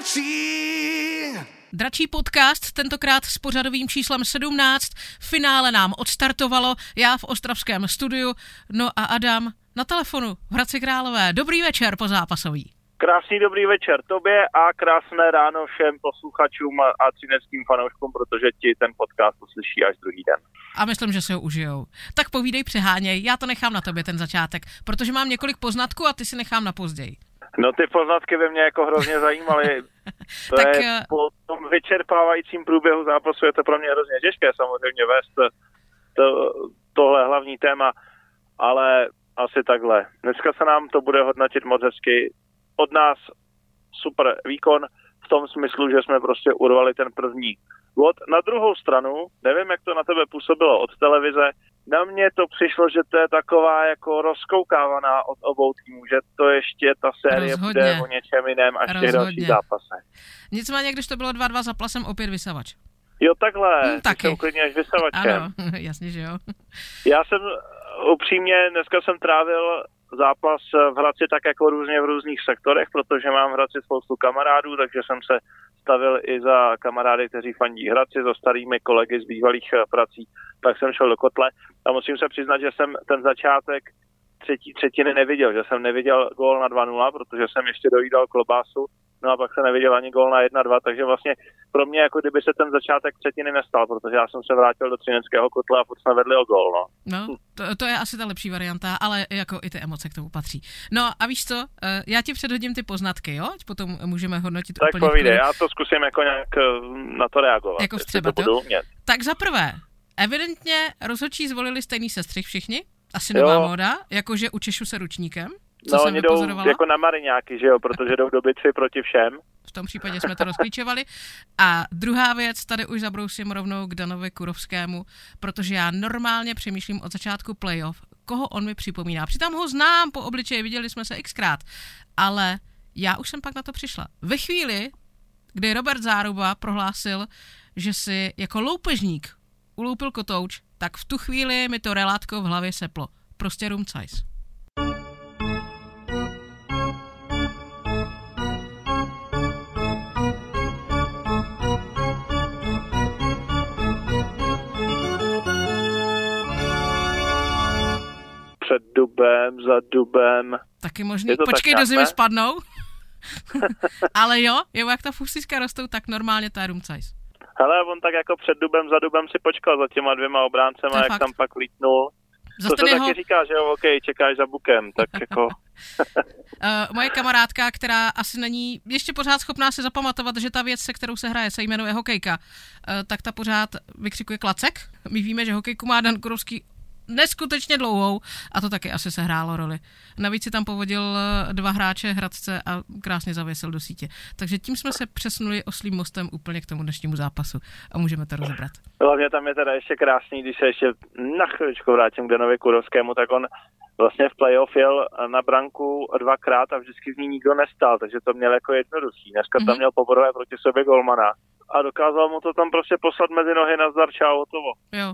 Dračí. Dračí podcast, tentokrát s pořadovým číslem 17. Finále nám odstartovalo, já v ostravském studiu, no a Adam na telefonu v Hradci Králové. Dobrý večer po zápasový. Krásný dobrý večer tobě a krásné ráno všem posluchačům a, a třineckým fanouškům, protože ti ten podcast uslyší až druhý den. A myslím, že se ho užijou. Tak povídej, přeháněj, já to nechám na tobě ten začátek, protože mám několik poznatků a ty si nechám na později. No ty poznatky by mě jako hrozně zajímaly. To tak, je eh, po tom vyčerpávajícím průběhu zápasu je to pro mě hrozně těžké samozřejmě vést to, tohle hlavní téma, ale asi takhle. Dneska se nám to bude hodnotit moc hezky. Od nás super výkon v tom smyslu, že jsme prostě urvali ten první bod. Na druhou stranu, nevím, jak to na tebe působilo od televize, na mě to přišlo, že to je taková jako rozkoukávaná od obou týmů, že to ještě ta série Rozhodně. bude o něčem jiném až v těch dalších zápasech. Nicméně, když to bylo 2-2 za plasem, opět vysavač. Jo, takhle, hmm, taky. jsem klidně až vysavačem. Ano, jasně, že jo. Já jsem upřímně, dneska jsem trávil zápas v Hradci tak jako různě v různých sektorech, protože mám v Hradci spoustu kamarádů, takže jsem se stavil i za kamarády, kteří fandí Hradci, za starými kolegy z bývalých prací, tak jsem šel do kotle. A musím se přiznat, že jsem ten začátek třetí třetiny neviděl, že jsem neviděl gól na 2-0, protože jsem ještě dojídal klobásu no a pak se neviděl ani gól na 1-2, takže vlastně pro mě jako kdyby se ten začátek třetiny nestal, protože já jsem se vrátil do třineckého kotle a furt jsme vedli o gól, no. No, to, to, je asi ta lepší varianta, ale jako i ty emoce k tomu patří. No a víš co, eh, já ti předhodím ty poznatky, jo? Potom můžeme hodnotit tak úplně. Tak povídej, já to zkusím jako nějak eh, na to reagovat. Jako vstřebat, to budu Tak za prvé, evidentně rozhodčí zvolili stejný sestřih všichni, asi nová jo. móda, jakože učešu se ručníkem. Co no, oni jdou jako na mariňáky, že jo, protože jdou do bitvy proti všem. V tom případě jsme to rozklíčovali. A druhá věc, tady už zabrousím rovnou k Danovi Kurovskému, protože já normálně přemýšlím od začátku playoff, koho on mi připomíná. Přitom ho znám po obličeji, viděli jsme se xkrát, ale já už jsem pak na to přišla. Ve chvíli, kdy Robert Záruba prohlásil, že si jako loupežník uloupil kotouč, tak v tu chvíli mi to relátko v hlavě seplo. Prostě rumcajs. před dubem, za dubem. Taky možný. Počkej, do zimy spadnou. Ale jo, jo, jak ta fusiska rostou, tak normálně to je rumcajs. Hele, on tak jako před dubem, za dubem si počkal za těma dvěma obráncema, jak fakt. tam pak lítnul. Zase to se jeho... taky říká, že jo, OK, čekáš za bukem, tak jako... uh, moje kamarádka, která asi není ještě pořád schopná si zapamatovat, že ta věc, se kterou se hraje, se jmenuje hokejka, uh, tak ta pořád vykřikuje klacek. My víme, že hokejku má Dan Kurovský neskutečně dlouhou a to taky asi se hrálo roli. Navíc si tam povodil eh, dva hráče Hradce a krásně zavěsil do sítě. Takže tím jsme se přesunuli oslým mostem úplně k tomu dnešnímu zápasu a můžeme to rozebrat. Hlavně tam je teda ještě krásný, když se ještě na chviličku vrátím k Danovi Kurovskému, tak on vlastně v playoff jel na branku dvakrát a vždycky z ní nikdo nestal, takže to měl jako jednoduchý. Dneska mm-hmm. tam mhm. měl poprvé proti sobě golmana a dokázal mu to tam prostě poslat mezi nohy na zdar, čau, hotovo. Jo,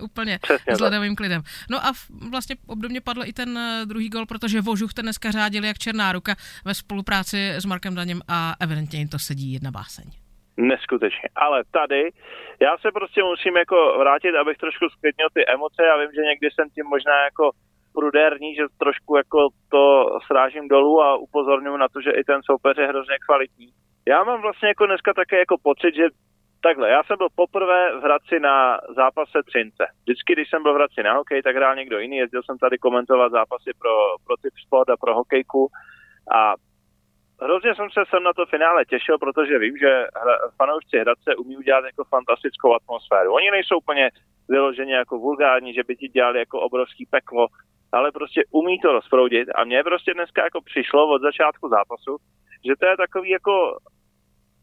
Úplně Přesně s ledovým klidem. No a vlastně obdobně padl i ten eh, druhý gol, protože Vožuch ten dneska řádil jak černá ruka ve spolupráci s Markem Daněm a evidentně jim to sedí jedna báseň. Neskutečně. Ale tady já se prostě musím jako vrátit, abych trošku sklidnil ty emoce. Já vím, že někdy jsem tím možná jako prudérní, že trošku jako to srážím dolů a upozorňuji na to, že i ten soupeř je hrozně kvalitní. Já mám vlastně jako dneska také jako pocit, že Takhle, já jsem byl poprvé v Hradci na zápase Třince. Vždycky, když jsem byl v Hradci na hokej, tak hrál někdo jiný. Jezdil jsem tady komentovat zápasy pro, pro typ sport a pro hokejku. A hrozně jsem se sem na to finále těšil, protože vím, že fanoušci Hradce umí udělat jako fantastickou atmosféru. Oni nejsou úplně vyloženě jako vulgární, že by ti dělali jako obrovský peklo, ale prostě umí to rozproudit a mně prostě dneska jako přišlo od začátku zápasu, že to je takový jako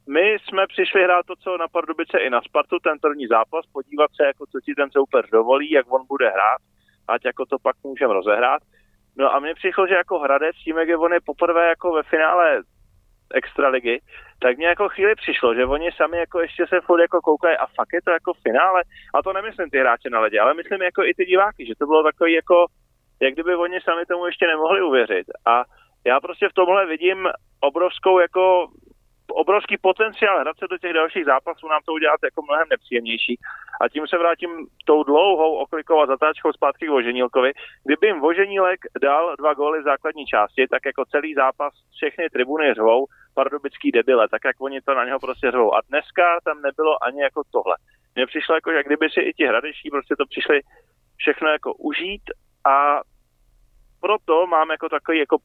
my jsme přišli hrát to, co na Pardubice i na Spartu, ten první zápas, podívat se, jako co ti ten soupeř dovolí, jak on bude hrát, ať jako to pak můžeme rozehrát. No a mně přišlo, že jako Hradec, tím, jak je on je poprvé jako ve finále extraligy, tak mě jako chvíli přišlo, že oni sami jako ještě se furt jako koukají a fakt je to jako finále. A to nemyslím ty hráče na ledě, ale myslím jako i ty diváky, že to bylo takový jako, jak kdyby oni sami tomu ještě nemohli uvěřit. A já prostě v tomhle vidím obrovskou jako obrovský potenciál hrát se do těch dalších zápasů, nám to udělat jako mnohem nepříjemnější. A tím se vrátím tou dlouhou oklikou a zatáčkou zpátky k Voženílkovi. Kdyby jim Voženílek dal dva góly v základní části, tak jako celý zápas všechny tribuny řvou, pardubický debile, tak jak oni to na něho prostě řvou. A dneska tam nebylo ani jako tohle. Mně přišlo jako, že kdyby si i ti hradeší prostě to přišli všechno jako užít a proto mám jako takový jako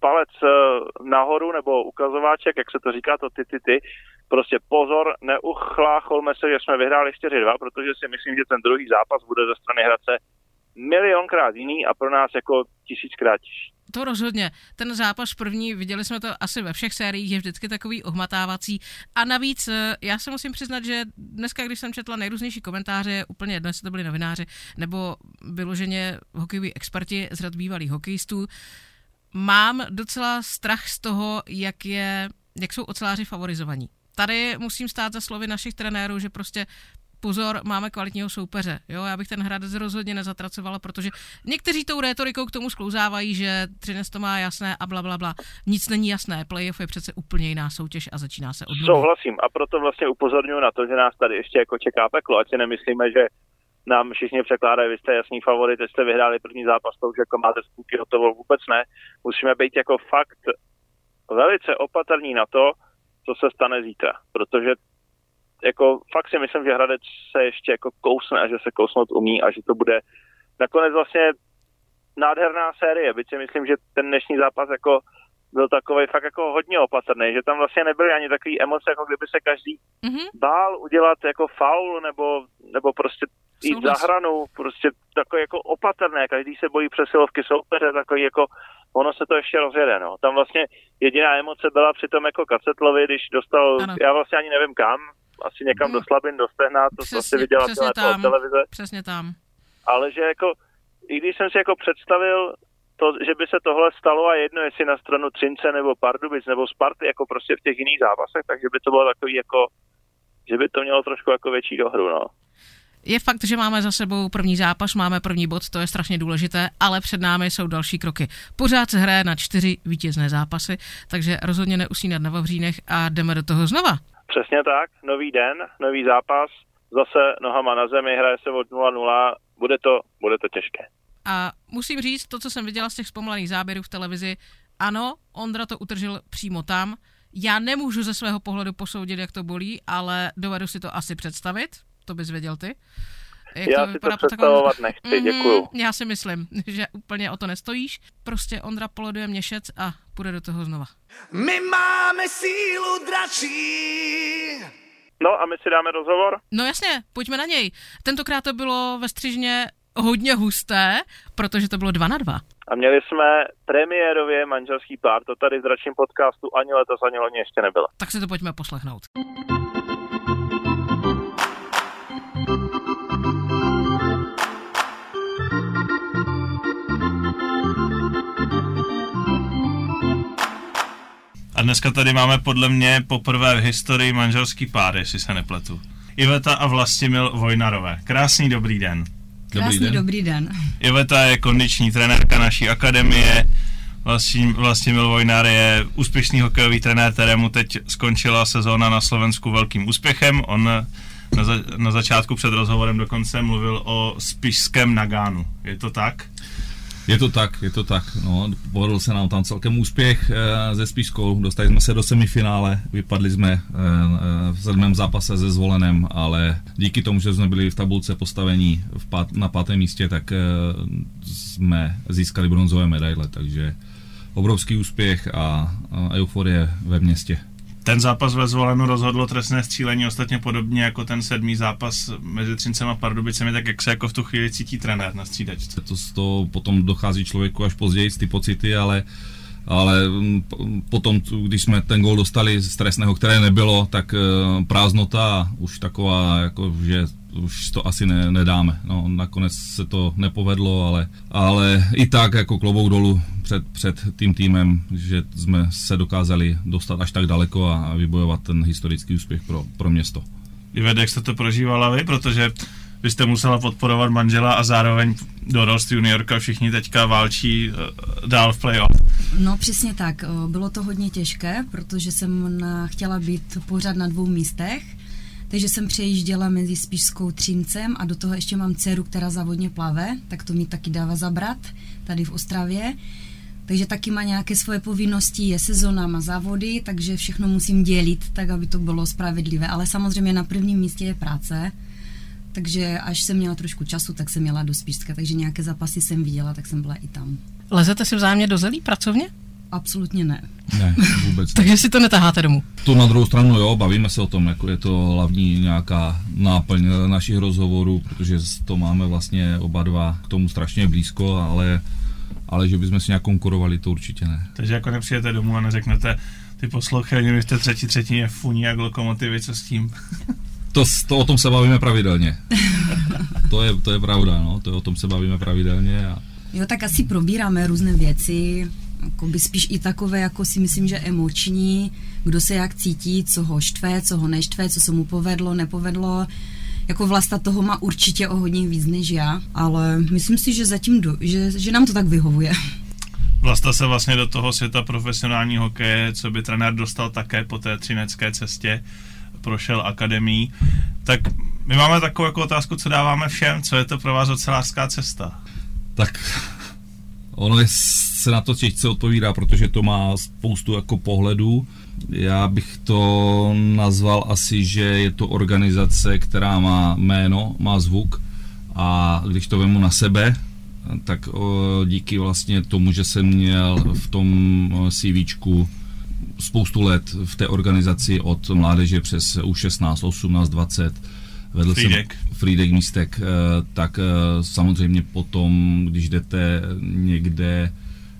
palec eh, nahoru nebo ukazováček, jak se to říká, to ty, ty, ty. Prostě pozor, neuchlácholme se, že jsme vyhráli 4-2, protože si myslím, že ten druhý zápas bude ze strany Hradce milionkrát jiný a pro nás jako tisíckrát těžší. To rozhodně. Ten zápas první, viděli jsme to asi ve všech sériích, je vždycky takový ohmatávací. A navíc, eh, já se musím přiznat, že dneska, když jsem četla nejrůznější komentáře, úplně jedno, jestli to byli novináři, nebo vyloženě hokejoví experti z řad bývalých hokejistů, mám docela strach z toho, jak, je, jak jsou oceláři favorizovaní. Tady musím stát za slovy našich trenérů, že prostě pozor, máme kvalitního soupeře. Jo, já bych ten Hradec rozhodně nezatracovala, protože někteří tou rétorikou k tomu sklouzávají, že Třinec to má jasné a bla, bla, bla. Nic není jasné, playoff je přece úplně jiná soutěž a začíná se od Souhlasím a proto vlastně upozorňuji na to, že nás tady ještě jako čeká peklo, ať si nemyslíme, že nám všichni překládají, vy jste jasný favorit, jste vyhráli první zápas, to už jako máte spůky hotovo, vůbec ne. Musíme být jako fakt velice opatrní na to, co se stane zítra, protože jako fakt si myslím, že Hradec se ještě jako kousne a že se kousnout umí a že to bude nakonec vlastně nádherná série, byť si myslím, že ten dnešní zápas jako byl takový fakt jako hodně opatrný, že tam vlastně nebyly ani takový emoce, jako kdyby se každý mm-hmm. bál udělat jako faul nebo, nebo prostě jít za hranu, prostě takový jako opatrné, každý se bojí přesilovky soupeře, takový jako ono se to ještě rozjede, no. Tam vlastně jediná emoce byla při tom jako Kacetlovi, když dostal, ano. já vlastně ani nevím kam, asi někam mm. do slabin, do stehna, to přesně, asi viděla přesně tam, televize. Přesně tam. Ale že jako, i když jsem si jako představil to, že by se tohle stalo a jedno, jestli na stranu Třince nebo Pardubic nebo Sparty, jako prostě v těch jiných zápasech, takže by to bylo takový jako, že by to mělo trošku jako větší dohru, no. Je fakt, že máme za sebou první zápas, máme první bod, to je strašně důležité, ale před námi jsou další kroky. Pořád se hraje na čtyři vítězné zápasy, takže rozhodně neusínat na Vavřínech a jdeme do toho znova. Přesně tak, nový den, nový zápas, zase nohama na zemi, hraje se od 0-0, bude to, bude to těžké. A musím říct, to, co jsem viděla z těch zpomalených záběrů v televizi, ano, Ondra to utržil přímo tam. Já nemůžu ze svého pohledu posoudit, jak to bolí, ale dovedu si to asi představit. To bys věděl ty. Jak já to si to představovat takovou... nechci, děkuju. Mm, já si myslím, že úplně o to nestojíš. Prostě Ondra poloduje měšec a půjde do toho znova. My máme sílu dračí. No a my si dáme rozhovor? No jasně, pojďme na něj. Tentokrát to bylo ve střižně hodně husté, protože to bylo dva na dva. A měli jsme premiérově manželský pár, to tady v dračím podcastu ani letos, ani loni ještě nebylo. Tak si to pojďme poslechnout. A dneska tady máme podle mě poprvé v historii manželský pár, jestli se nepletu. Iveta a Vlastimil Vojnarové. Krásný dobrý den. Krásný dobrý den. dobrý den. Iveta je kondiční trenérka naší akademie. Vlastní, Vlastimil Vojnar je úspěšný hokejový trenér, kterému teď skončila sezóna na Slovensku velkým úspěchem. On na, za, na začátku před rozhovorem dokonce mluvil o spišském Nagánu. Je to tak? Je to tak, je to tak. No, povedl se nám tam celkem úspěch e, ze Spíškou. Dostali jsme se do semifinále, vypadli jsme e, v sedmém zápase se zvolenem, ale díky tomu, že jsme byli v tabulce postavení v pát, na pátém místě, tak e, jsme získali bronzové medaile, takže obrovský úspěch a, a euforie ve městě. Ten zápas ve zvolenu rozhodlo trestné střílení, ostatně podobně jako ten sedmý zápas mezi Třincem a Pardubicemi, tak jak se jako v tu chvíli cítí trenér na střídačce? To, to potom dochází člověku až později ty pocity, ale ale mm, potom, když jsme ten gol dostali z trestného, které nebylo, tak eh, prázdnota už taková, jako, že už to asi ne, nedáme. No, nakonec se to nepovedlo, ale, ale i tak jako klobouk dolů před, před tím týmem, že jsme se dokázali dostat až tak daleko a vybojovat ten historický úspěch pro, pro město. Ived, jak jste to prožívala vy? Protože byste musela podporovat manžela a zároveň dorost juniorka, všichni teďka válčí uh, dál v playoff. No přesně tak, bylo to hodně těžké, protože jsem na, chtěla být pořád na dvou místech, takže jsem přejížděla mezi Spíšskou Třincem a do toho ještě mám dceru, která závodně plave, tak to mi taky dává zabrat tady v Ostravě. Takže taky má nějaké svoje povinnosti, je sezona, má závody, takže všechno musím dělit, tak aby to bylo spravedlivé. Ale samozřejmě na prvním místě je práce, takže až jsem měla trošku času, tak jsem měla do Spíšska, takže nějaké zápasy jsem viděla, tak jsem byla i tam. Lezete si vzájemně do zelí pracovně? Absolutně ne. Ne, vůbec ne. Takže si to netaháte domů? To na druhou stranu jo, bavíme se o tom, jako je to hlavní nějaká náplň našich rozhovorů, protože to máme vlastně oba dva k tomu strašně blízko, ale ale že bychom si nějak konkurovali, to určitě ne. Takže jako nepřijete domů a neřeknete, ty poslouchají, vy jste třetí třetině funí jak lokomotivy, co s tím? To, to o tom se bavíme pravidelně. to, je, to je pravda, no, to je, o tom se bavíme pravidelně. A... Jo, tak asi probíráme různé věci, jako by spíš i takové, jako si myslím, že emoční, kdo se jak cítí, co ho štve, co ho neštve, co se mu povedlo, nepovedlo jako Vlasta toho má určitě o hodně víc než já, ale myslím si, že zatím, do, že, že nám to tak vyhovuje. Vlasta se vlastně do toho světa profesionální hokeje, co by trenér dostal také po té třinecké cestě, prošel akademii. Tak my máme takovou jako otázku, co dáváme všem, co je to pro vás ocelářská cesta? Tak ono je, se na to těžce odpovídá, protože to má spoustu jako pohledů. Já bych to nazval asi, že je to organizace, která má jméno, má zvuk. A když to vemu na sebe, tak díky vlastně tomu, že jsem měl v tom CVčku spoustu let v té organizaci od mládeže přes U16, 18, 20, vedl Friedek. jsem Friedek místek, eh, tak eh, samozřejmě potom, když jdete někde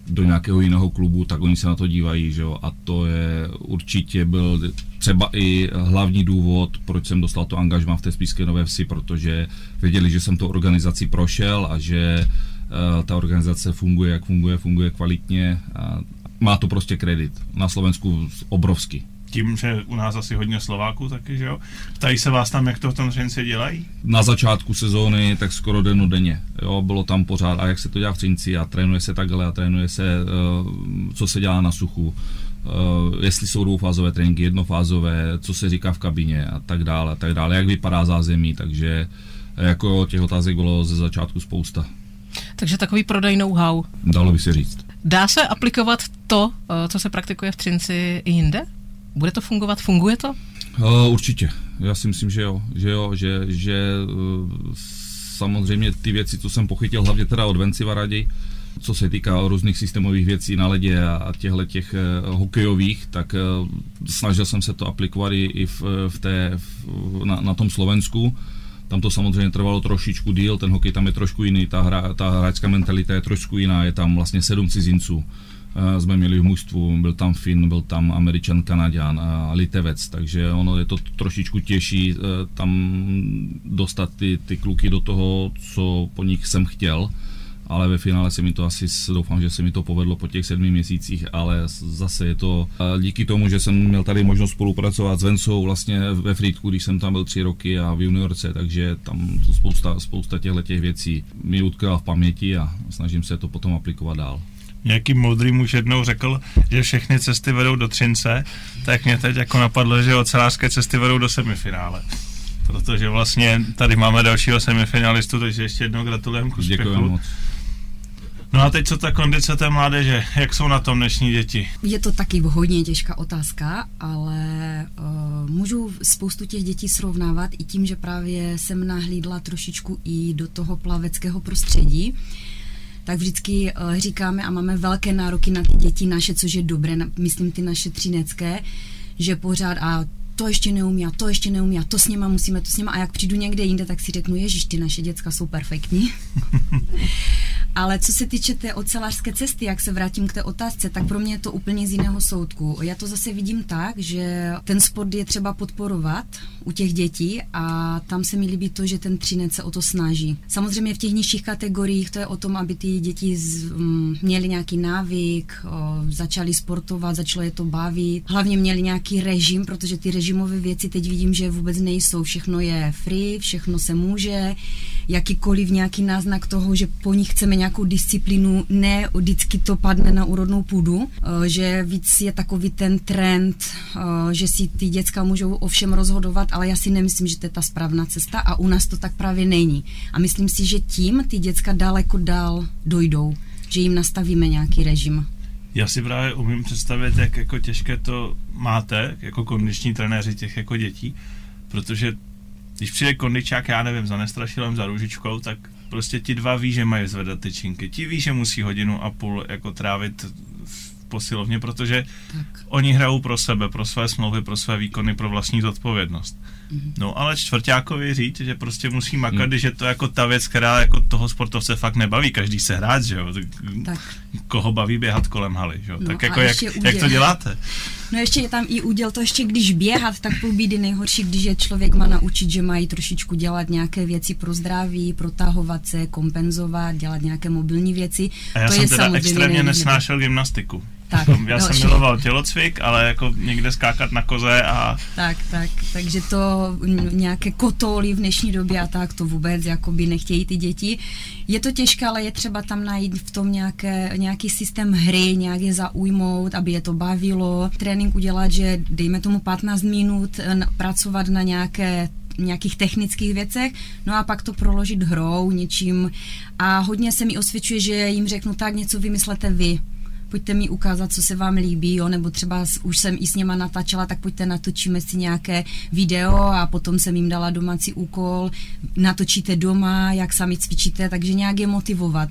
do nějakého jiného klubu, tak oni se na to dívají, že jo? A to je určitě byl třeba i hlavní důvod, proč jsem dostal to angažma v té Spíské Nové Vsi, protože věděli, že jsem to organizací prošel a že uh, ta organizace funguje, jak funguje, funguje kvalitně a má to prostě kredit. Na Slovensku obrovský tím, že u nás asi hodně Slováků taky, že jo? Ptají se vás tam, jak to v tom Třinci dělají? Na začátku sezóny tak skoro denně, jo, bylo tam pořád, a jak se to dělá v Třinci a trénuje se takhle a trénuje se, uh, co se dělá na suchu, uh, jestli jsou dvoufázové tréninky, jednofázové, co se říká v kabině a tak dále, a tak dále, jak vypadá zázemí, takže jako těch otázek bylo ze začátku spousta. Takže takový prodej know-how. Dalo by se říct. Dá se aplikovat to, eh, co se praktikuje v Třinci i jinde? Bude to fungovat? Funguje to? Uh, určitě. Já si myslím, že jo. Že jo, že, že uh, samozřejmě ty věci, co jsem pochytil, hlavně teda od Venci Varadi, co se týká různých systémových věcí na ledě a těchto těch uh, hokejových, tak uh, snažil jsem se to aplikovat i, v, v té, v, na, na tom Slovensku. Tam to samozřejmě trvalo trošičku díl, ten hokej tam je trošku jiný, ta, hra, ta hráčská mentalita je trošku jiná, je tam vlastně sedm cizinců jsme měli v mužstvu, byl tam Finn, byl tam Američan, Kanaďan a Litevec, takže ono je to trošičku těžší eh, tam dostat ty, ty kluky do toho, co po nich jsem chtěl, ale ve finále se mi to asi, doufám, že se mi to povedlo po těch sedmi měsících, ale zase je to eh, díky tomu, že jsem měl tady možnost spolupracovat s Vencou vlastně ve Frýdku, když jsem tam byl tři roky a v juniorce, takže tam spousta, spousta těchto těch věcí mi utkala v paměti a snažím se to potom aplikovat dál nějaký moudrý muž jednou řekl, že všechny cesty vedou do Třince, tak mě teď jako napadlo, že ocelářské cesty vedou do semifinále. Protože vlastně tady máme dalšího semifinalistu, takže ještě jednou gratulujeme k úspěchu. No a teď co ta kondice té mládeže, jak jsou na tom dnešní děti? Je to taky hodně těžká otázka, ale uh, můžu spoustu těch dětí srovnávat i tím, že právě jsem nahlídla trošičku i do toho plaveckého prostředí. Uh, tak vždycky uh, říkáme a máme velké nároky na ty děti naše, což je dobré, myslím ty naše třinecké, že pořád a to ještě neumí a to ještě neumí a to s něma musíme, to s něma a jak přijdu někde jinde, tak si řeknu, ježiš, ty naše děcka jsou perfektní. Ale co se týče té ocelářské cesty, jak se vrátím k té otázce, tak pro mě je to úplně z jiného soudku. Já to zase vidím tak, že ten sport je třeba podporovat u těch dětí a tam se mi líbí to, že ten třinec se o to snaží. Samozřejmě v těch nižších kategoriích to je o tom, aby ty děti z, m, měly nějaký návyk, o, začali sportovat, začalo je to bavit. Hlavně měli nějaký režim, protože ty režimové věci teď vidím, že vůbec nejsou. Všechno je free, všechno se může, jakýkoliv nějaký náznak toho, že po nich chceme nějakou disciplínu, ne vždycky to padne na úrodnou půdu, eh, že víc je takový ten trend, eh, že si ty děcka můžou o všem rozhodovat, ale já si nemyslím, že to je ta správná cesta a u nás to tak právě není. A myslím si, že tím ty děcka daleko dál dojdou, že jim nastavíme nějaký režim. Já si právě umím představit, jak jako těžké to máte, jako kondiční trenéři těch jako dětí, protože když přijde kondičák, já nevím, za nestrašilem, za růžičkou, tak prostě ti dva ví, že mají zvedat tyčinky. Ti ví, že musí hodinu a půl jako trávit v posilovně, protože tak. oni hrajou pro sebe, pro své smlouvy, pro své výkony, pro vlastní zodpovědnost. Mm-hmm. No ale čtvrtákovi říct, že prostě musí makat, mm. že to je jako ta věc, která jako toho sportovce fakt nebaví, každý se hrát, že jo. Tak. Koho baví běhat kolem haly, že jo. No, tak jako jak, jak to děláte? No ještě je tam i úděl to ještě, když běhat, tak půl bídy nejhorší, když je člověk má naučit, že mají trošičku dělat nějaké věci pro zdraví, protahovat se, kompenzovat, dělat nějaké mobilní věci. A já to jsem je teda extrémně nesnášel gymnastiku. Tak, Já no, jsem miloval tělocvik, ale jako někde skákat na koze a... Tak, tak, takže to nějaké kotoly v dnešní době a tak to vůbec jakoby nechtějí ty děti. Je to těžké, ale je třeba tam najít v tom nějaké, nějaký systém hry, nějak je zaujmout, aby je to bavilo. Trénink udělat, že dejme tomu 15 minut pracovat na nějaké nějakých technických věcech, no a pak to proložit hrou, něčím. A hodně se mi osvědčuje, že jim řeknu tak, něco vymyslete vy pojďte mi ukázat, co se vám líbí, jo, nebo třeba už jsem i s něma natáčela, tak pojďte natočíme si nějaké video a potom jsem jim dala domácí úkol, natočíte doma, jak sami cvičíte, takže nějak je motivovat.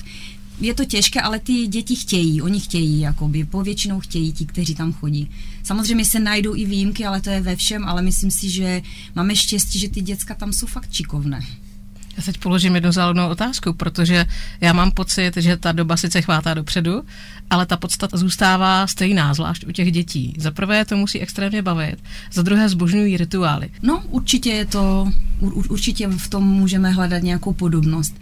Je to těžké, ale ty děti chtějí, oni chtějí, jakoby, povětšinou chtějí ti, kteří tam chodí. Samozřejmě se najdou i výjimky, ale to je ve všem, ale myslím si, že máme štěstí, že ty děcka tam jsou fakt čikovné. Já teď položím jednu záludnou otázku, protože já mám pocit, že ta doba sice chvátá dopředu, ale ta podstata zůstává stejná, zvlášť u těch dětí. Za prvé to musí extrémně bavit, za druhé zbožňují rituály. No, určitě je to, určitě v tom můžeme hledat nějakou podobnost.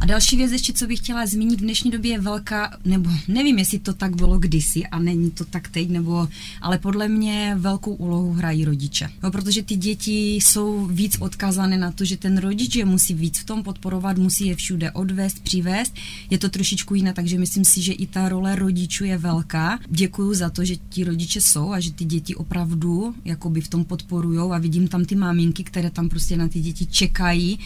A další věc ještě, co bych chtěla zmínit, v dnešní době je velká, nebo nevím, jestli to tak bylo kdysi a není to tak teď, nebo, ale podle mě velkou úlohu hrají rodiče. No, protože ty děti jsou víc odkázané na to, že ten rodič je musí víc v tom podporovat, musí je všude odvést, přivést. Je to trošičku jiné, takže myslím si, že i ta role rodičů je velká. Děkuju za to, že ti rodiče jsou a že ty děti opravdu jakoby v tom podporují a vidím tam ty maminky, které tam prostě na ty děti čekají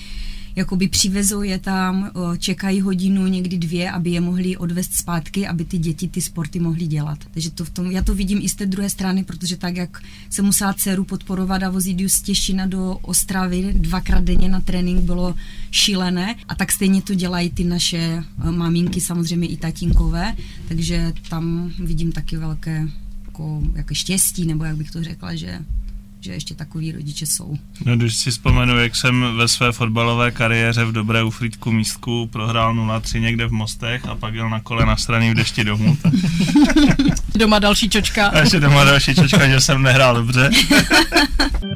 jakoby přivezou je tam, čekají hodinu, někdy dvě, aby je mohli odvést zpátky, aby ty děti ty sporty mohly dělat. Takže to v tom, já to vidím i z té druhé strany, protože tak, jak se musela dceru podporovat a vozit ji z Těšina do Ostravy dvakrát denně na trénink bylo šílené a tak stejně to dělají ty naše e, maminky, samozřejmě i tatínkové, takže tam vidím taky velké jako, jako štěstí, nebo jak bych to řekla, že že ještě takový rodiče jsou. No, když si vzpomenu, jak jsem ve své fotbalové kariéře v dobré ufrýdku místku prohrál 0-3 někde v Mostech a pak jel na kole na straně v dešti domů. Tak... doma další čočka. A ještě doma další čočka, že jsem nehrál dobře.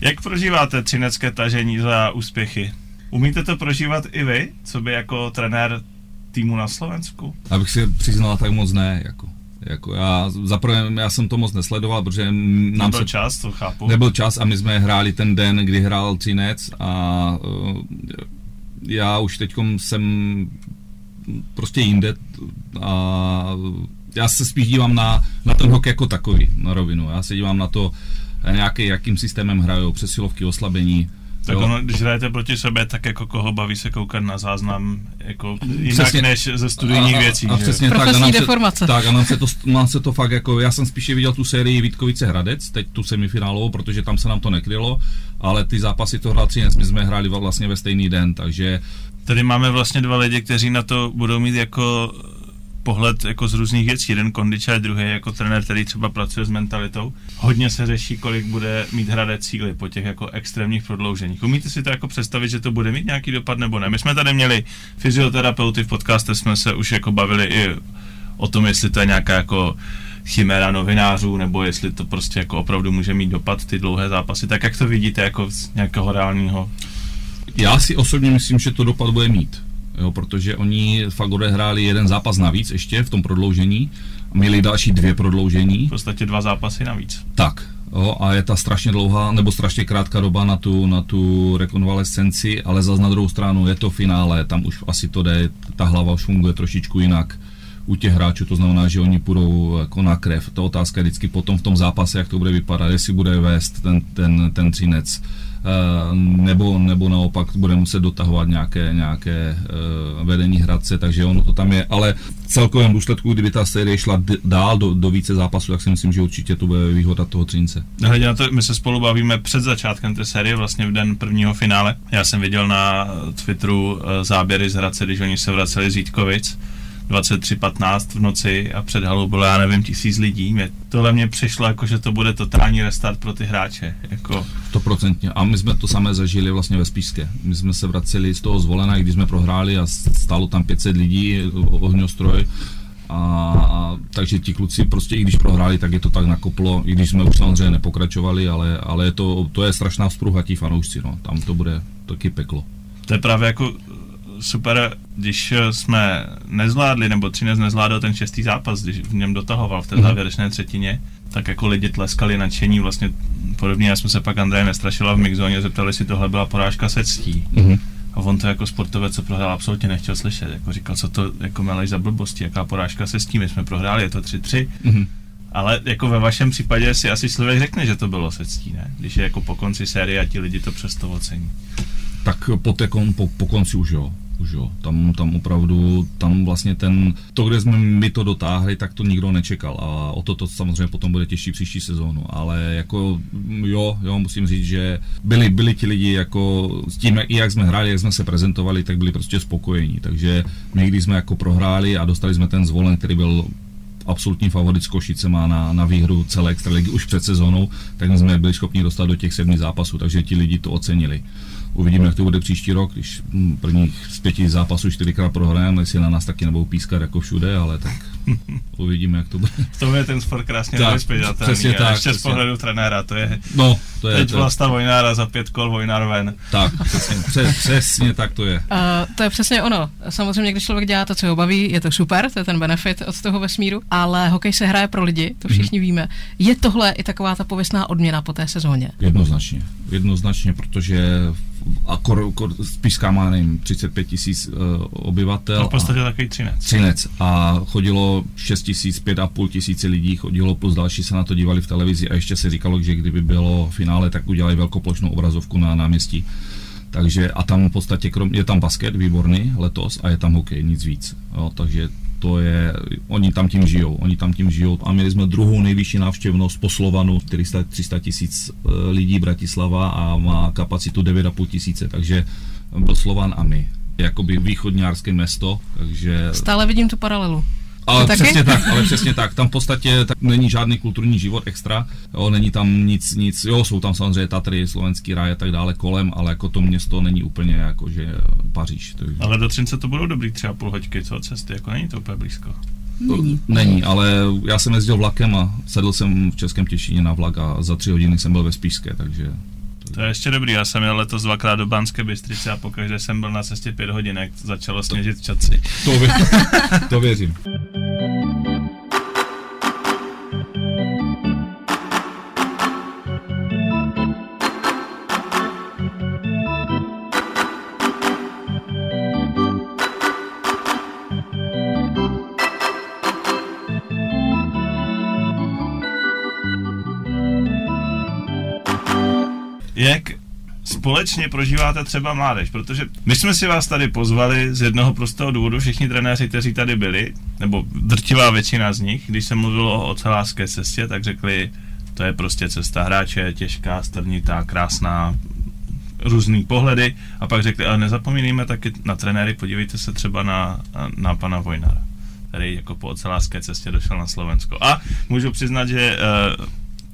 Jak prožíváte třinecké tažení za úspěchy? Umíte to prožívat i vy, co by jako trenér týmu na Slovensku? Abych si přiznal, tak moc ne, jako. Jako já, zaprvé já jsem to moc nesledoval, protože nám nebyl se, čas, to chápu. Nebyl čas a my jsme hráli ten den, kdy hrál Třinec a uh, já už teď jsem prostě jinde a já se spíš dívám na, na ten hok jako takový, na rovinu. Já se dívám na to, nějaký, jakým systémem hrajou, přesilovky, oslabení, Tak Jo. ono, když hrajete proti sobě, tak jako koho baví se koukat na záznam, jako jinak Přesně. než ze studijních A- a- věcí. A že? přesně tak, a nám se, deformace. tak, a nám se, to, nám se to fakt jako, já jsem spíše viděl tu sérii Vítkovice Hradec, teď tu semifinálovou, protože tam se nám to nekrylo, ale ty zápasy to hrál Třinec, my jsme hráli vlastně ve stejný den, takže Tady máme vlastně dva lidi, kteří na to budou mít jako pohled jako z různých věcí. Jeden kondičar, druhý jako trenér, který třeba pracuje s mentalitou. Hodně se řeší, kolik bude mít Hradec cíly po těch jako extrémních prodlouženích. Umíte si to jako představit, že to bude mít nějaký dopad nebo ne? My jsme tady měli fyzioterapeuty v podcastu, jsme se už jako bavili i o tom, jestli to je nějaká jako chiméra novinářů, nebo jestli to prostě jako opravdu může mít dopad ty dlouhé zápasy. Tak jak to vidíte jako z nějakého reálního Já si osobně myslím, že to dopad bude mít, jo, protože oni fakt odehráli jeden zápas navíc ještě v tom prodloužení, a měli další dvě prodloužení, v podstatě dva zápasy navíc? tak, jo, a je ta strašně dlouhá nebo strašně krátká doba na tu, na tu rekonvalescenci, ale zase na druhou stranu je to finále, tam už asi to jde, ta hlava už funguje trošičku jinak u těch hráčů, to znamená, že oni půjdou jako na krev. Ta otázka je vždycky potom v tom zápase, jak to bude vypadat, jestli bude vést ten, ten, ten třinec, nebo, nebo naopak bude muset dotahovat nějaké, nějaké eh, vedení Hradce, takže ono to tam je, ale v celkovém důsledku, kdyby ta série šla dál do, do více zápasů, tak si myslím, že určitě to bude výhoda toho Třince. Hledě na to, my se spolu bavíme před začátkem té série, vlastně v den prvního finále. Já jsem viděl na Twitteru eh, záběry z Hradce, když oni se vraceli z Jítkovic. 23.15 v noci a před halou bylo, já nevím, tisíc lidí. Mě, tohle mě přišlo jako, že to bude totální restart pro ty hráče. Jako, Stoprocentně. A my jsme to samé zažili vlastně ve Spíšské. My jsme se vraceli z toho zvolena, když jsme prohráli a stálo tam 500 lidí, o- ohňostroj. A, a, takže ti kluci prostě, i když prohráli, tak je to tak nakoplo, i když jsme už samozřejmě nepokračovali, ale, ale je to, to je strašná vzpruha tí fanoušci, no. tam to bude taky peklo. to je právě jako super, když eh, jsme nezvládli, nebo Třinec nezvládl ten šestý zápas, když v něm dotahoval v té Mhm. závěrečné třetině, tak jako lidi tleskali nadšení, vlastně podobně, já jsme se pak Andreje Nestrašila v Mixzóně zeptali, jestli tohle byla porážka se ctí. Mhm. A on to jako sportovec, co prohrál, absolutně nechtěl slyšet. Jako říkal, co to jako meleš za blbosti, jaká porážka se s tím, my jsme prohráli, je to 3-3. Mhm. Ale jako ve vašem případě si asi člověk řekne, že to bylo se ctí, ne? Když je jako po konci série a ti lidi to přesto ocení. Tak po, té kon, po, po konci už jo. Už jo. Tam, tam opravdu, tam vlastně ten, to, kde jsme my to dotáhli, tak to nikdo nečekal a o to, to samozřejmě potom bude těžší příští sezónu, ale jako jo, jo, musím říct, že byli, byli ti lidi jako s tím, jak, jak jsme hráli, jak jsme se prezentovali, tak byli prostě spokojení, takže my, když jsme jako prohráli a dostali jsme ten zvolen, který byl absolutní favorit s Košicema na, na výhru celé extraligy už před sezónou, tak jsme byli schopni dostat do těch sedmi zápasů, takže ti lidi to ocenili. Uvidíme, jak to bude příští rok, když hm, prvních z pěti zápasů čtyřikrát prohrajeme, jestli na nás taky nebudou pískat jako všude, ale tak uvidíme, jak to bude. V tom je ten sport krásně Tak, nevyspěťatelný. přesně tak, Ještě z pohledu trenéra, to je No, to je, teď to Vlasta Vojnára za pět kol Vojnár ven. tak, přesně, přes, přesně tak to je. Uh, to je přesně ono. Samozřejmě, když člověk dělá to, co ho baví, je to super, to je ten benefit od toho vesmíru, ale hokej se hraje pro lidi, to všichni Mhm. víme. Je tohle i taková ta pověstná odměna po té sezóně? Jednoznačně, jednoznačně, protože a kor, kor, Spišská má, nevím, 35 tisíc uh, obyvatel. To v podstatě takový třinec. Třinec a chodilo 6 tisíc, 5,5 tisíce lidí chodilo, plus další se na to dívali v televizi a ještě se říkalo, že kdyby bylo finále, tak udělají velkoplošnou obrazovku na náměstí. Takže a tam v podstatě krom, je tam basket výborný letos a je tam hokej, nic víc. Jo, takže to je, oni tam tím žijou, oni tam tím žijou a měli jsme druhou nejvyšší návštěvnost po Slovanu, 400, 300 tisíc eh, lidí Bratislava a má kapacitu 9,5 tisíce, takže byl Slovan a my jakoby východňárské město, takže... Stále vidím tu paralelu. Ale taky? přesně tak, ale přesně tak. Tam v podstatě tak není žádný kulturní život extra, jo, není tam nic, nic, jo, jsou tam samozřejmě Tatry, slovenský ráj a tak dále kolem, ale jako to město není úplně jako, že Paříž. Takže... Ale do Třince to budou dobrý třeba půl hoďky, co od cesty, jako není to úplně blízko. Není. Není, ale já jsem jezdil vlakem a sedl jsem v Českém Těšíně na vlak a za tři hodiny jsem byl ve Spíšské, takže To je ještě dobrý, já jsem jel letos dvakrát do Banské Bystrice a pokaždé jsem byl na cestě pět hodin, jak začalo sněžit v Čaci. to, vě- to věřím. Jak společně prožíváte třeba mládež, protože my jsme si vás tady pozvali z jednoho prostého důvodu, všichni trenéři, kteří tady byli, nebo drtivá většina z nich, když se mluvilo o ocelářské cestě, tak řekli, to je prostě cesta hráče, těžká, strnitá, krásná, různý pohledy a pak řekli, ale nezapomínejme taky na trenéry, podívejte se třeba na, na pana Vojnara, který jako po ocelářské cestě došel na Slovensko. A můžu přiznat, že uh,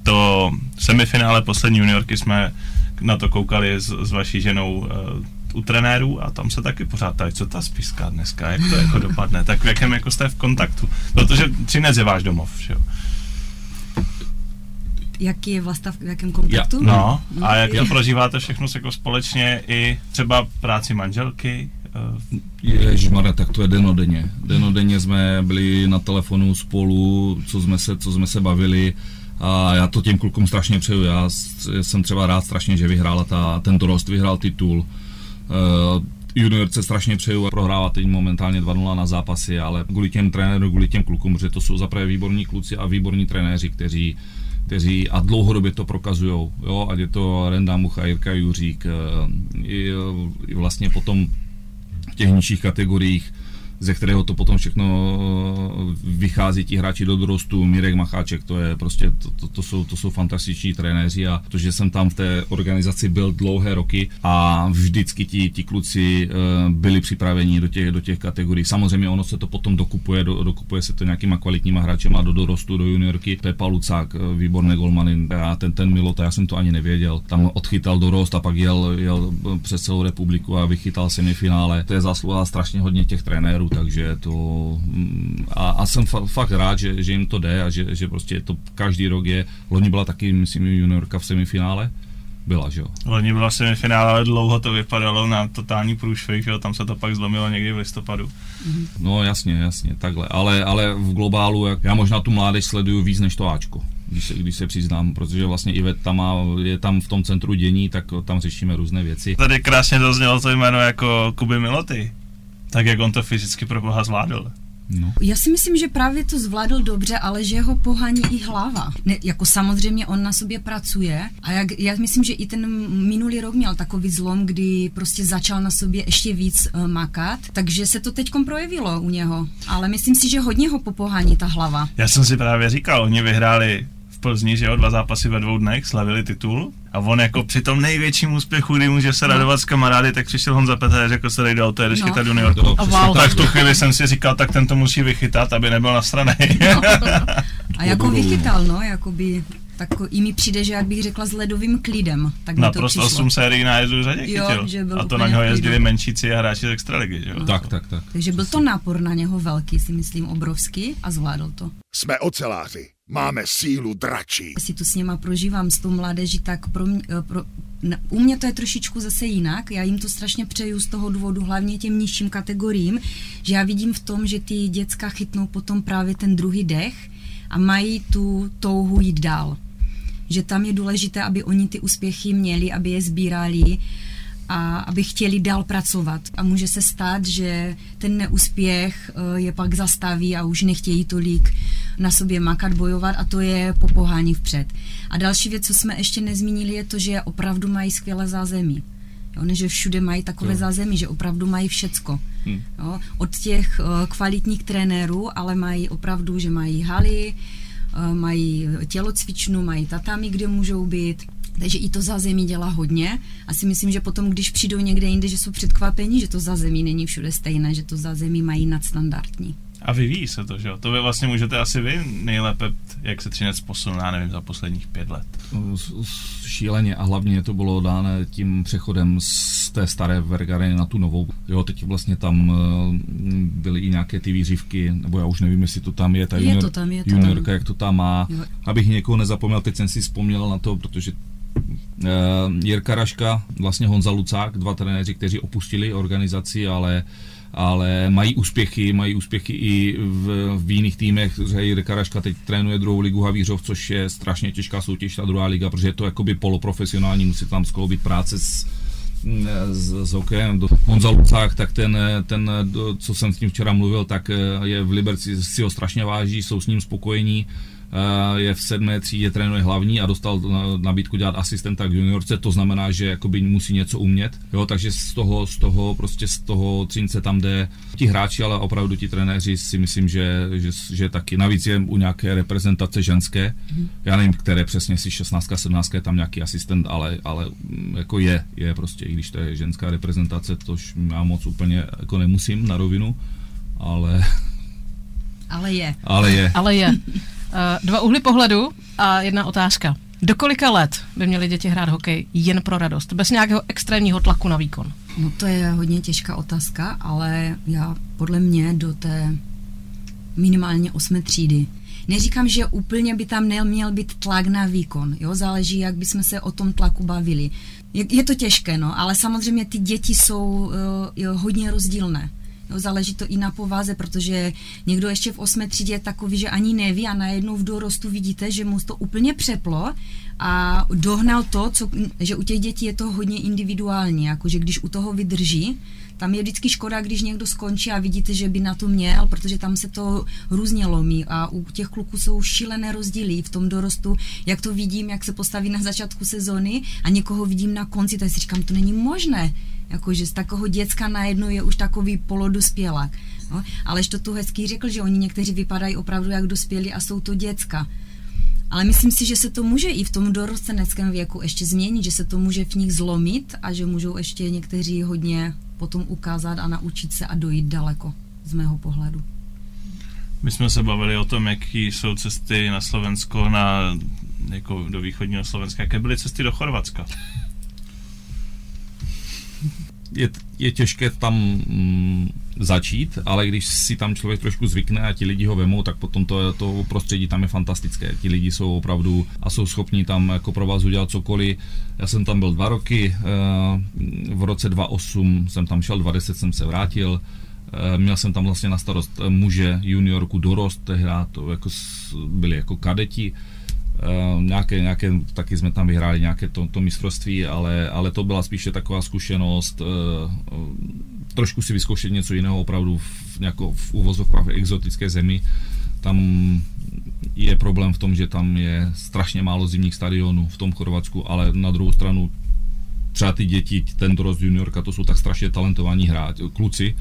to semifinále poslední juniorky jsme na to koukali s, s vaší ženou uh, u trenérů a tam se taky pořád tady, co ta spiska dneska, jak to jako dopadne, tak v jakém jako jste v kontaktu, protože Třinec je váš domov, že jo? Jaký je Vlasta v jakém kontaktu? Ja, no, a jak to prožíváte všechno jako společně i třeba práci manželky? Eh, Ježišmarja, tak to je denodenně. Denodenně jsme byli na telefonu spolu, co jsme se, co jsme se bavili a já to těm klukům strašně přeju. Já jsem třeba rád strašně, že vyhrála ta, ten dorost, vyhrál titul. Uh, juniorce strašně přeju a prohrává teď momentálně 2-0 na zápasy, ale kvůli těm trenérům, kvůli těm klukům, protože to jsou zaprvé výborní kluci a výborní trenéři, kteří kteří a dlouhodobě to prokazují, jo, ať je to Renda Mucha, Jirka Juřík, eh, i, i vlastně potom v těch nižších kategoriích ze kterého to potom všechno eh, vychází ti hráči do dorostu, Mirek Macháček, to je prostě, to, to, to, jsou, to jsou fantastiční trenéři a to, že jsem tam v té organizaci byl dlouhé roky a vždycky ti, ti kluci uh, byli připraveni do těch, do těch kategorií. Samozřejmě ono se to potom dokupuje, do, dokupuje se to nějakýma kvalitníma hráčema do dorostu, do juniorky. Pepa Lucák, eh, výborné golmany, a ten, ten Milota, já jsem to ani nevěděl. Tam odchytal dorost a pak jel, jel přes celou republiku a vychytal semifinále. To je zásluha strašně hodně těch trenérů takže to mm, a, a jsem fa, fakt rád, že, že jim to jde a že, že prostě to každý rok je, loni byla taky, myslím, juniorka v semifinále, byla, že jo? Loni byla semifinále, ale dlouho to vypadalo na totální průšvih, že jo? tam se to pak zlomilo někdy v listopadu. No jasně, jasně, takhle, ale, ale v globálu, jak, já možná tu mládež sleduju víc než to Ačko když se, když se přiznám, protože vlastně Ivet tam má, je tam v tom centru dění, tak tam řešíme různé věci. Tady krásně doznělo to jméno jako Kuby Miloty tak jak on to fyzicky pro boha zvládl. No. Já si myslím, že právě to zvládl dobře, ale že ho pohání i hlava. Ne, jako samozřejmě on na sobě pracuje a jak, já myslím, že i ten minulý rok měl takový zlom, kdy prostě začal na sobě ještě víc uh, makat, takže se to teď projevilo u něho. Ale myslím si, že hodně ho popohání ta hlava. Já jsem si právě říkal, oni vyhráli v Plzni, že jo, dva zápasy ve dvou dnech, slavili titul a on jako při tom největším úspěchu, kdy může se radovat s kamarády, tak přišel Honza Petr a řekl se dej do auto, jedeš no. chytat juniorku. No, wow. Tak v tu chvíli jsem si říkal, tak ten to musí vychytat, aby nebyl na straně. No. A jako vychytal, no, jakoby tak i mi přijde, že jak bych řekla s ledovým klidem. Tak Naprosto 8 sérií nájezdů řadě chytil. Jo, že byl a to na něho jezdili menšíci a hráči z extraligy, že jo? No. Tak, tak, tak. Takže byl to nápor na něho velký, si myslím, obrovský a zvládl to. Jsme oceláři. Máme sílu dračí. Si tu s něma prožívám s tou mládeží, tak pro mě, eh, pro, u mě to je trošičku zase jinak. Já jim to strašně přeju z toho důvodu, hlavně těm nižším kategoriím, že já vidím v tom, že ty děcka chytnou potom právě ten druhý dech a mají tu touhu jít dál. Že tam je důležité, aby oni ty úspěchy měli, aby je sbírali a aby chtěli dál pracovat. A může se stát, že ten neúspěch eh, je pak zastaví a už nechtějí tolik na sobě makat, bojovat a to je popohání vpřed. A další věc, co jsme ještě nezmínili, je to, že opravdu mají skvělé zázemí. Jo, ne, že všude mají takové jo. zázemí, že opravdu mají všecko. Hmm. Jo, od těch uh, kvalitních trenérů, ale mají opravdu, že mají haly, uh, mají tělocvičnu, mají tatami, kde můžou být, takže i to zázemí dělá hodně. A si myslím, že potom, když přijdou někde jinde, že jsou předkvapení, že to zázemí není všude stejné, že to zázemí mají nadstandardní. A vyvíjí se to, že jo? To vy vlastně můžete asi vy nejlépe, jak se Třinec posunul, já nevím, za posledních pět let. Šíleně a hlavně to bylo dáno tím přechodem z té staré Vergareny na tu novou. Jo, teď vlastně tam eh, byly i nějaké ty výřivky, nebo já už nevím, jestli to tam je, ta je junior, to tam, je to juniorka, tam. jak to tam má. Jo. Abych někoho nezapomněl, teď jsem si vzpomněl na to, protože Jirka Raška, vlastně Honza Lucák, dva trenéři, kteří opustili organizaci, ale ale mají úspěchy, mají úspěchy i v, v jiných týmech. Jirka Raška teď trénuje druhou ligu Havířov, což je strašně těžká soutěž, ta druhá liga, protože je to jakoby poloprofesionální, musí tam skloubit práce s, s, s hokejem. Honza Lucák, tak ten, ten, co jsem s ním včera mluvil, tak je v Liberci si ho strašně váží, jsou s ním spokojení Eh, je v sedmé třídě, trénuje hlavní a dostal nabídku dělat asistenta k juniorce, to znamená, že jakoby musí něco umět, jo, takže z toho, z toho, prostě z toho třince tam jde ti hráči, ale opravdu ti trenéři si myslím, že, že, že taky, navíc je u nějaké reprezentace ženské, já nevím, které přesně si 16, 17 je tam nějaký asistent, ale, ale mm, jako je, je prostě, i když to je ženská reprezentace, tož já moc úplně jako nemusím na rovinu, ale... Ale je. Ale je. Ale je. Eh, dva úhly pohledu a jedna otázka. Do kolika let by měly děti hrát hokej jen pro radost, bez nějakého extrémního tlaku na výkon? No to je hodně těžká otázka, ale já podle mě do té minimálně osmé třídy. Neříkám, že úplně by tam neměl být tlak na výkon, jo, záleží, jak bychom se o tom tlaku bavili. Je, je to těžké, no, ale samozřejmě ty děti jsou uh, jo, hodně rozdílné. Jo, záleží to i na povaze, protože někdo ještě v osmé třídě je takový, že ani neví a najednou v dorostu vidíte, že mu to úplně přeplo a dohnal to, co, že u těch dětí je to hodně individuální, jakože když u toho vydrží, tam je vždycky škoda, když někdo skončí a vidíte, že by na to měl, protože tam se to různě lomí a u těch kluků jsou šílené rozdíly v tom dorostu, jak to vidím, jak se postaví na začátku sezóny a někoho vidím na konci, tak si říkám, to není možné Jakože z takového děcka najednou je už takový polodospělák. No? Ale to tu hezký řekl, že oni někteří vypadají opravdu jak dospělí a jsou to děcka. Ale myslím si, že se to může i v tom dorosteneckém věku ještě změnit, že se to může v nich zlomit a že můžou ještě někteří hodně potom ukázat a naučit se a dojít daleko, z mého pohledu. My jsme se bavili o tom, jaký jsou cesty na Slovensko, na, jako do východního Slovenska. Jaké byly cesty do Chorvatska? Je, je těžké tam mm, začít, ale když si tam člověk trošku zvykne a ti lidi ho vemou, tak potom to, to prostředí tam je fantastické. Ti lidi jsou opravdu a jsou schopni tam jako pro vás udělat cokoliv. Já jsem tam byl dva roky, eh, v roce 2008 jsem tam šel, 2010 jsem se vrátil, eh, Měl jsem tam vlastně na starost muže, juniorku, dorost, tehdy to jako byli jako kadeti Uh, nějaké, nějaké, taky jsme tam vyhráli nějaké to, to mistrovství, ale, ale to byla spíše taková zkušenost, uh, trošku si vyzkoušet něco jiného opravdu v, nějako, v uvozovkách exotické zemi. Tam je problém v tom, že tam je strašně málo zimních stadionů v tom Chorvatsku, ale na druhou stranu třeba ty děti, ten dorost juniorka, to jsou tak strašně talentovaní hráči, kluci,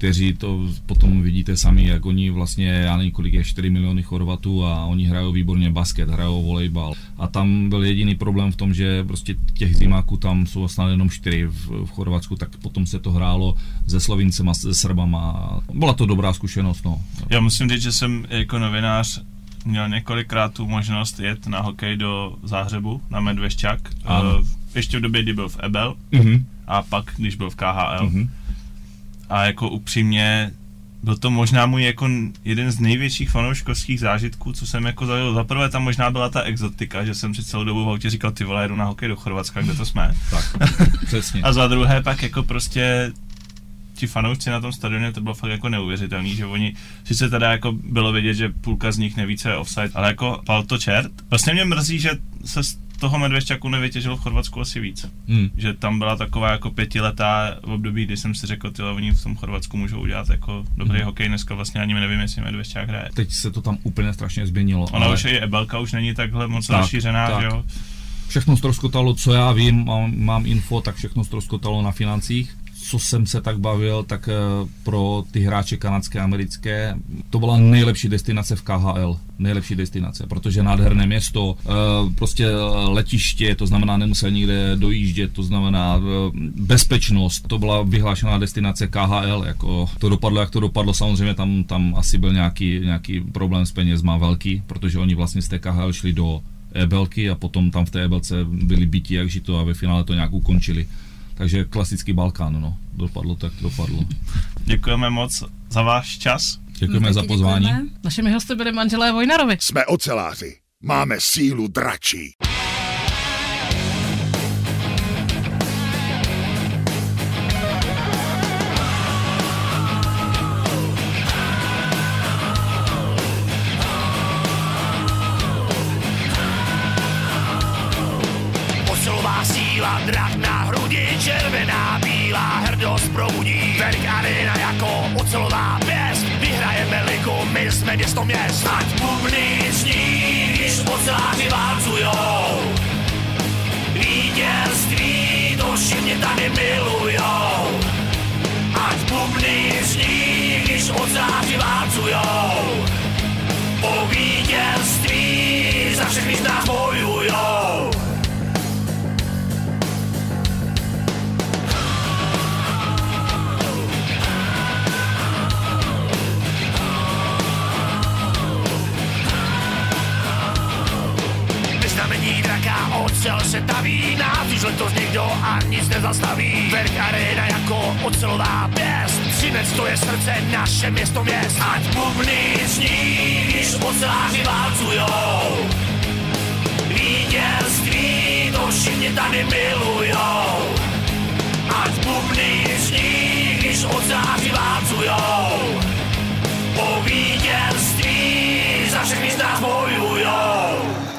kteří to potom vidíte sami, jak oni vlastně, já nevím, kolik je 4 miliony Chorvatů a oni hrajou výborně basket, hrajou volejbal. A tam byl jediný problém v tom, že prostě těch zimáků tam jsou snad jenom 4 v, v Chorvatsku, tak potom se to hrálo se Slovincema, se Srbama. Byla to dobrá zkušenost, no. Já musím říct, že jsem jako novinář měl několikrát tu možnost jet na hokej do Záhřebu, na Medvešťák. Ano. Ještě v době, kdy byl v Ebel uh-huh. a pak, když byl v KHL. Uh-huh a jako upřímně byl to možná můj jako jeden z největších fanouškovských zážitků, co jsem jako zažil. Za prvé tam možná byla ta exotika, že jsem si celou dobu v autě říkal, ty vole, jedu na hokej do Chorvatska, kde to jsme. Tak, přesně. a za druhé pak jako prostě ti fanoušci na tom stadioně, to bylo fakt jako neuvěřitelný, že oni, sice teda jako bylo vidět, že půlka z nich neví, co je offside, ale jako pal to čert. Vlastně mě mrzí, že se toho medvěšťaku nevytěžilo v Chorvatsku asi víc. Hmm. Že tam byla taková jako pětiletá období, kdy jsem si řekl, ty oni v tom Chorvatsku můžou udělat jako dobrý hmm. hokej. Dneska vlastně ani nevím, jestli medvěšťák hraje. Teď se to tam úplně strašně změnilo. Ona ale... už je Ebelka, už není takhle moc tak, rozšířená, tak. že jo? Všechno ztroskotalo, co já vím, mám, mám info, tak všechno ztroskotalo na financích co jsem se tak bavil, tak eh, pro ty hráče kanadské americké to byla nejlepší destinace v KHL. Nejlepší destinace, protože nádherné město, eh, prostě letiště, to znamená nemusel nikde dojíždět, to znamená eh, bezpečnost, to byla vyhlášená destinace KHL, jako to dopadlo, jak to dopadlo, samozřejmě tam, tam asi byl nějaký, nějaký problém s penězma velký, protože oni vlastně z té KHL šli do Ebelky a potom tam v té Ebelce byli byti jak žito a ve finále to nějak ukončili. Takže klasický Balkán, no. Dopadlo tak dopadlo. Děkujeme moc za váš čas. Děkujeme no, za pozvání. Děkujeme. Našimi hosty byli manželé Vojnarovi. Jsme oceláři. Máme sílu dračí. Město měst, ať bubny zní. oceláři válcujou. Vítězství to všichni tady milujou. Ať bubny zní, když oceláři válcujou. Po vítězství za všechny z nás bojujou. Ocel se taví Nás už letos nikdo a nic nezastaví. Verk Arena jako ocelová pěst. Třinec to je srdce, naše město měst. Ať bubny zní, když oceláři válcujou. Vítězství to všichni tady milujou. Ať bubny zní, když oceláři válcujou. Po vítězství za všechny z nás bojujou